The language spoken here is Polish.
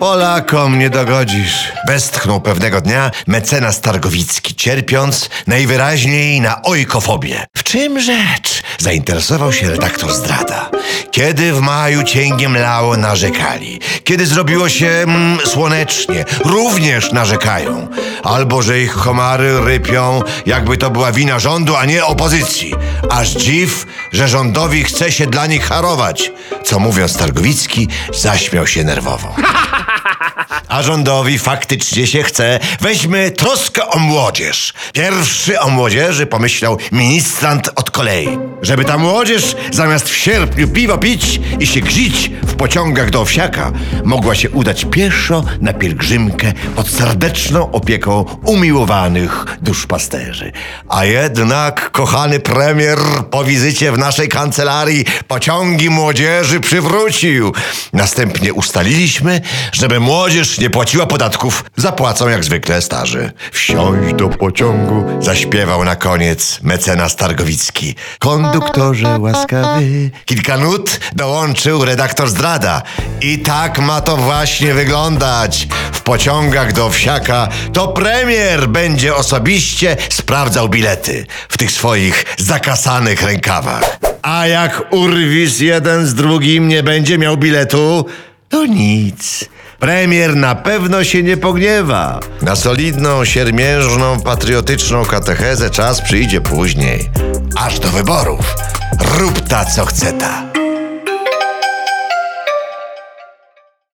Polakom nie dogodzisz. Westchnął pewnego dnia mecenas Targowicki, cierpiąc najwyraźniej na ojkofobię. W czym rzecz? Zainteresował się redaktor Zdrada. Kiedy w maju cięgiem lało, narzekali. Kiedy zrobiło się mm, słonecznie, również narzekają. Albo, że ich komary rypią, jakby to była wina rządu, a nie opozycji. Aż dziw, że rządowi chce się dla nich harować. Co mówiąc Targowicki, zaśmiał się nerwowo. A rządowi faktycznie się chce. Weźmy troskę o młodzież. Pierwszy o młodzieży pomyślał ministrant od kolei. Żeby ta młodzież zamiast w sierpniu piwo pić i się grzić w pociągach do Owsiaka, mogła się udać pieszo na pielgrzymkę pod serdeczną opieką umiłowanych duszpasterzy. A jednak, kochany premier, po wizycie w naszej kancelarii pociągi młodzieży przywrócił. Następnie ustaliliśmy, żeby młodzież nie płaciła podatków, zapłacą jak zwykle starzy. Wsiąść do pociągu, zaśpiewał na koniec mecenas Targowicki. Konduktorze łaskawy. Kilka nut dołączył redaktor Zdrada. I tak ma to właśnie wyglądać. W pociągach do Wsiaka to premier będzie osobiście sprawdzał bilety w tych swoich zakasanych rękawach. A jak urwis jeden z drugim nie będzie miał biletu, to nic. Premier na pewno się nie pogniewa. Na solidną, siermiężną, patriotyczną katechezę czas przyjdzie później. Aż do wyborów. Rób ta, co chce ta.